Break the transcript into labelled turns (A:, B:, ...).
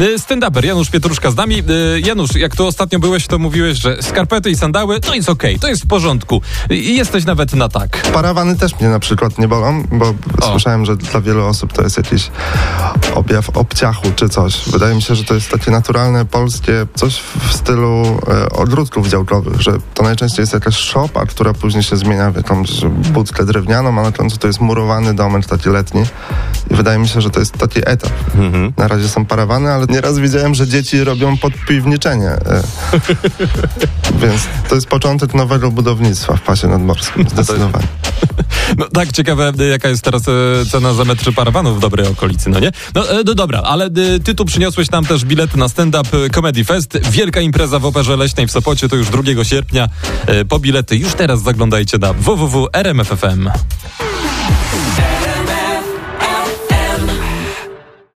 A: Y, Stand-uper Janusz Pietruszka z nami. Y, Janusz, jak tu ostatnio byłeś, to mówiłeś, że skarpety i sandały to jest okej, to jest w porządku. I jesteś nawet na tak.
B: Parawany też mnie na przykład nie bolą, bo słyszałem, że dla wielu osób to jest jakiś objaw obciachu czy coś. Wydaje mi się, że to jest takie naturalne polskie coś w stylu e, odwrótków działkowych, że to najczęściej jest jakaś szopa, która później się zmienia w jakąś budkę drewnianą, a na końcu to jest murowany domek taki letni. I wydaje mi się, że to jest taki etap. Na razie są parawany, ale nieraz widziałem, że dzieci robią podpiwniczenie. e. Więc to jest początek nowego budownictwa w pasie nadmorskim, zdecydowanie.
A: No tak, ciekawe, y, jaka jest teraz y, cena za metr parawanów w dobrej okolicy, no nie? No, no dobra, ale ty tu przyniosłeś nam też bilety na stand-up Comedy Fest. Wielka impreza w Operze Leśnej w Sopocie, to już 2 sierpnia. Po bilety już teraz zaglądajcie na www.rmf.fm.